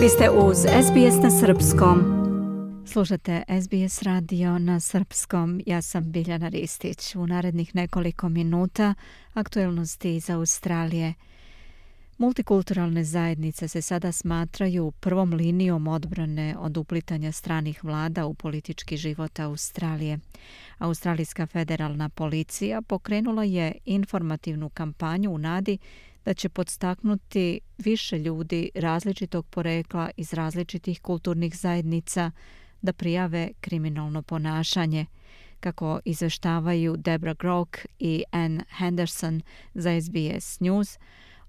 Vi ste uz SBS na Srpskom. Slušate SBS radio na Srpskom. Ja sam Biljana Ristić. U narednih nekoliko minuta aktuelnosti iz Australije. Multikulturalne zajednice se sada smatraju prvom linijom odbrane od uplitanja stranih vlada u politički život Australije. Australijska federalna policija pokrenula je informativnu kampanju u nadi da će podstaknuti više ljudi različitog porekla iz različitih kulturnih zajednica da prijave kriminalno ponašanje. Kako izveštavaju Debra Grock i Ann Henderson za SBS News,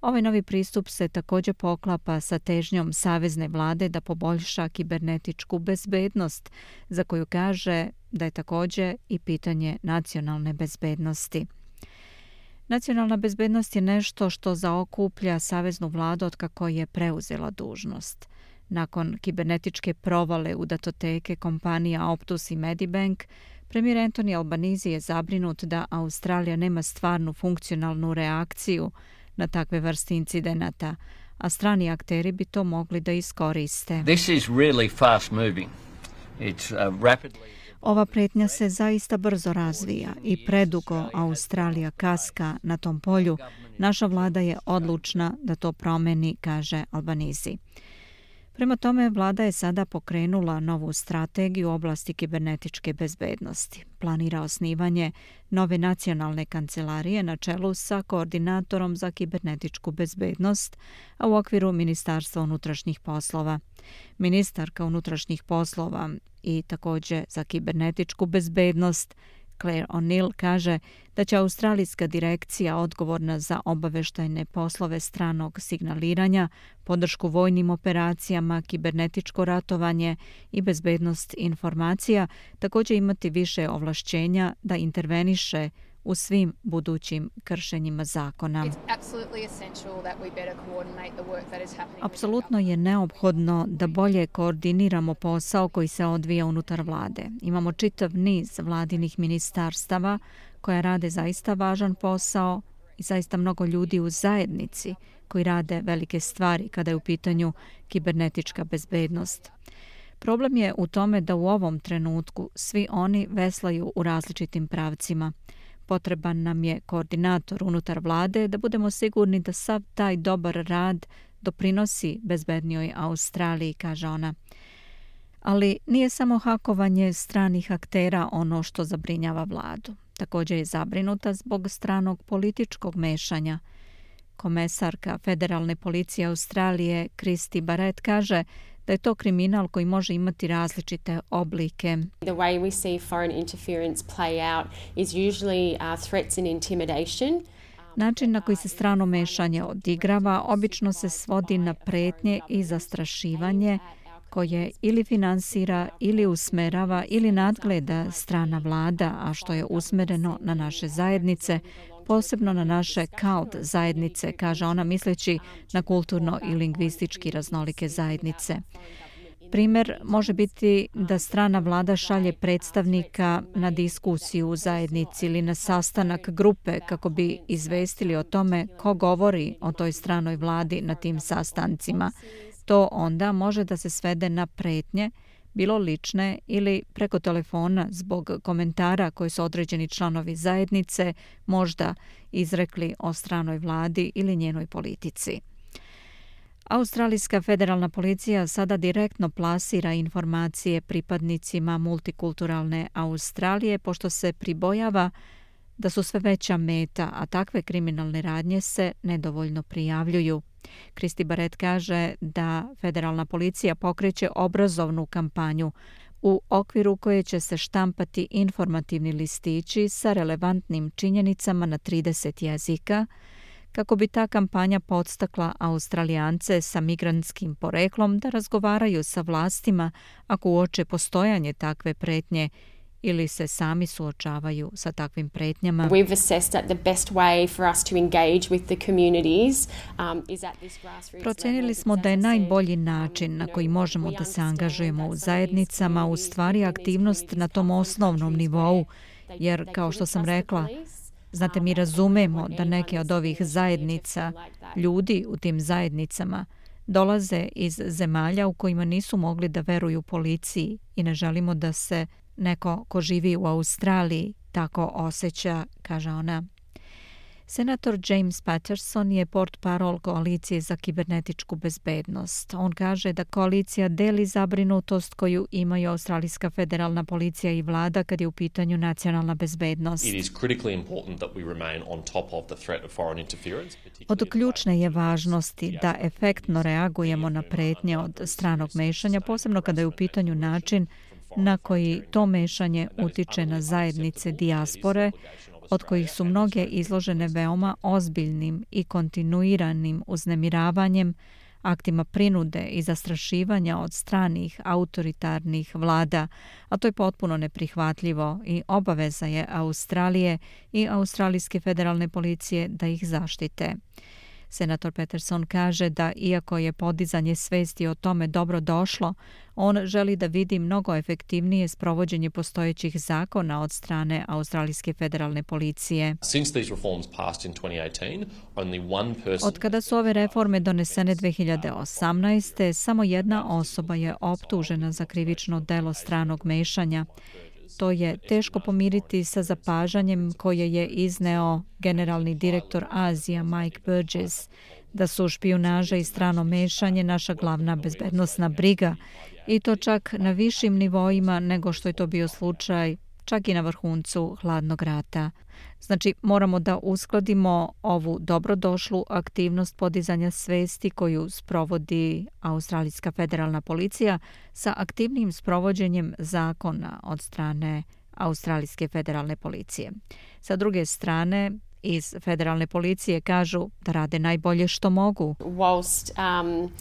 ovaj novi pristup se također poklapa sa težnjom Savezne vlade da poboljša kibernetičku bezbednost, za koju kaže da je također i pitanje nacionalne bezbednosti. Nacionalna bezbednost je nešto što zaokuplja Saveznu vladu od kako je preuzela dužnost. Nakon kibernetičke provale u datoteke kompanija Optus i Medibank, premijer Anthony Albanizi je zabrinut da Australija nema stvarnu funkcionalnu reakciju na takve vrste incidenata, a strani akteri bi to mogli da iskoriste. This is really fast moving. It's uh, rapidly Ova pretnja se zaista brzo razvija i predugo Australija kaska na tom polju. Naša vlada je odlučna da to promeni, kaže Albanizi. Prema tome, vlada je sada pokrenula novu strategiju u oblasti kibernetičke bezbednosti. Planira osnivanje nove nacionalne kancelarije na čelu sa koordinatorom za kibernetičku bezbednost, a u okviru Ministarstva unutrašnjih poslova. Ministarka unutrašnjih poslova i također za kibernetičku bezbednost Claire O'Neill kaže da će Australijska direkcija odgovorna za obaveštajne poslove stranog signaliranja, podršku vojnim operacijama, kibernetičko ratovanje i bezbednost informacija također imati više ovlašćenja da interveniše u svim budućim kršenjima zakona. Apsolutno je neophodno da bolje koordiniramo posao koji se odvija unutar vlade. Imamo čitav niz vladinih ministarstava koja rade zaista važan posao i zaista mnogo ljudi u zajednici koji rade velike stvari kada je u pitanju kibernetička bezbednost. Problem je u tome da u ovom trenutku svi oni veslaju u različitim pravcima – potreban nam je koordinator unutar vlade da budemo sigurni da sav taj dobar rad doprinosi bezbednijoj Australiji, kaže ona. Ali nije samo hakovanje stranih aktera ono što zabrinjava vladu. Također je zabrinuta zbog stranog političkog mešanja. Komesarka Federalne policije Australije Kristi Barrett kaže da je to kriminal koji može imati različite oblike. The way we see foreign interference play out is usually uh, threats and intimidation. Način na koji se strano mešanje odigrava obično se svodi na pretnje i zastrašivanje koje ili finansira ili usmerava ili nadgleda strana vlada, a što je usmereno na naše zajednice, posebno na naše cult zajednice, kaže ona misleći na kulturno i lingvistički raznolike zajednice. Primer može biti da strana vlada šalje predstavnika na diskusiju u zajednici ili na sastanak grupe kako bi izvestili o tome ko govori o toj stranoj vladi na tim sastancima. To onda može da se svede na pretnje, bilo lične ili preko telefona zbog komentara koje su određeni članovi zajednice možda izrekli o stranoj vladi ili njenoj politici. Australijska federalna policija sada direktno plasira informacije pripadnicima multikulturalne Australije pošto se pribojava da su sve veća meta, a takve kriminalne radnje se nedovoljno prijavljuju. Kristi Baret kaže da federalna policija pokreće obrazovnu kampanju u okviru koje će se štampati informativni listići sa relevantnim činjenicama na 30 jezika, kako bi ta kampanja podstakla Australijance sa migrantskim poreklom da razgovaraju sa vlastima ako uoče postojanje takve pretnje ili se sami suočavaju sa takvim pretnjama. We've assessed that the best way for us to engage with the communities um, is at this grassroots Procenili smo da je najbolji način na koji možemo da se angažujemo u zajednicama u stvari aktivnost na tom osnovnom nivou, jer kao što sam rekla, znate mi razumemo da neke od ovih zajednica, ljudi u tim zajednicama, dolaze iz zemalja u kojima nisu mogli da veruju policiji i ne želimo da se neko ko živi u Australiji tako osjeća, kaže ona. Senator James Patterson je port parol koalicije za kibernetičku bezbednost. On kaže da koalicija deli zabrinutost koju imaju Australijska federalna policija i vlada kad je u pitanju nacionalna bezbednost. Od ključne je važnosti da efektno reagujemo na pretnje od stranog mešanja, posebno kada je u pitanju način na koji to mešanje utiče na zajednice dijaspore, od kojih su mnoge izložene veoma ozbiljnim i kontinuiranim uznemiravanjem, aktima prinude i zastrašivanja od stranih autoritarnih vlada, a to je potpuno neprihvatljivo i obaveza je Australije i Australijske federalne policije da ih zaštite. Senator Peterson kaže da iako je podizanje svesti o tome dobro došlo, on želi da vidi mnogo efektivnije sprovođenje postojećih zakona od strane Australijske federalne policije. Od kada su ove reforme donesene 2018. samo jedna osoba je optužena za krivično delo stranog mešanja to je teško pomiriti sa zapažanjem koje je izneo generalni direktor Azija Mike Burgess, da su špionaža i strano mešanje naša glavna bezbednostna briga i to čak na višim nivoima nego što je to bio slučaj čak i na vrhuncu hladnog rata. Znači, moramo da uskladimo ovu dobrodošlu aktivnost podizanja svesti koju sprovodi Australijska federalna policija sa aktivnim sprovođenjem zakona od strane Australijske federalne policije. Sa druge strane, iz federalne policije kažu da rade najbolje što mogu. Whilst, um,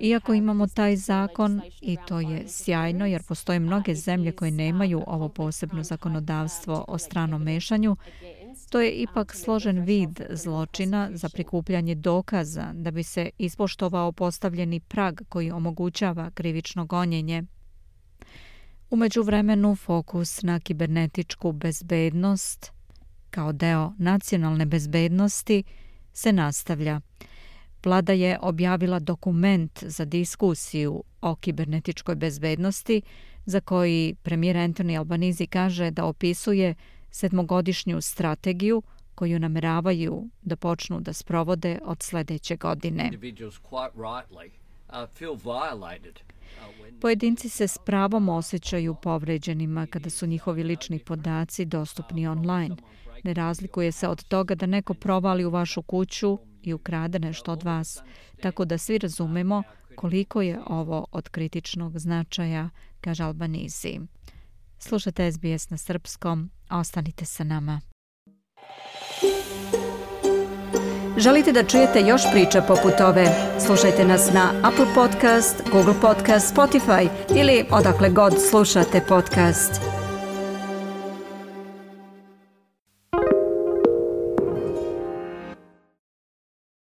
Iako imamo taj zakon i to je sjajno jer postoje mnoge zemlje koje nemaju ovo posebno zakonodavstvo o stranom mešanju, to je ipak složen vid zločina za prikupljanje dokaza da bi se ispoštovao postavljeni prag koji omogućava krivično gonjenje. Umeđu vremenu fokus na kibernetičku bezbednost kao deo nacionalne bezbednosti se nastavlja. Vlada je objavila dokument za diskusiju o kibernetičkoj bezbednosti za koji premijer Anthony Albanizi kaže da opisuje sedmogodišnju strategiju koju nameravaju da počnu da sprovode od sljedeće godine. Pojedinci se s pravom osjećaju povređenima kada su njihovi lični podaci dostupni online ne razlikuje se od toga da neko provali u vašu kuću i ukrade nešto od vas. Tako da svi razumemo koliko je ovo od kritičnog značaja, kaže Albanizi. Slušajte SBS na srpskom, ostanite sa nama. Želite da čujete još priča poput ove? Slušajte nas na Apple Podcast, Google Podcast, Spotify ili odakle god slušate podcast.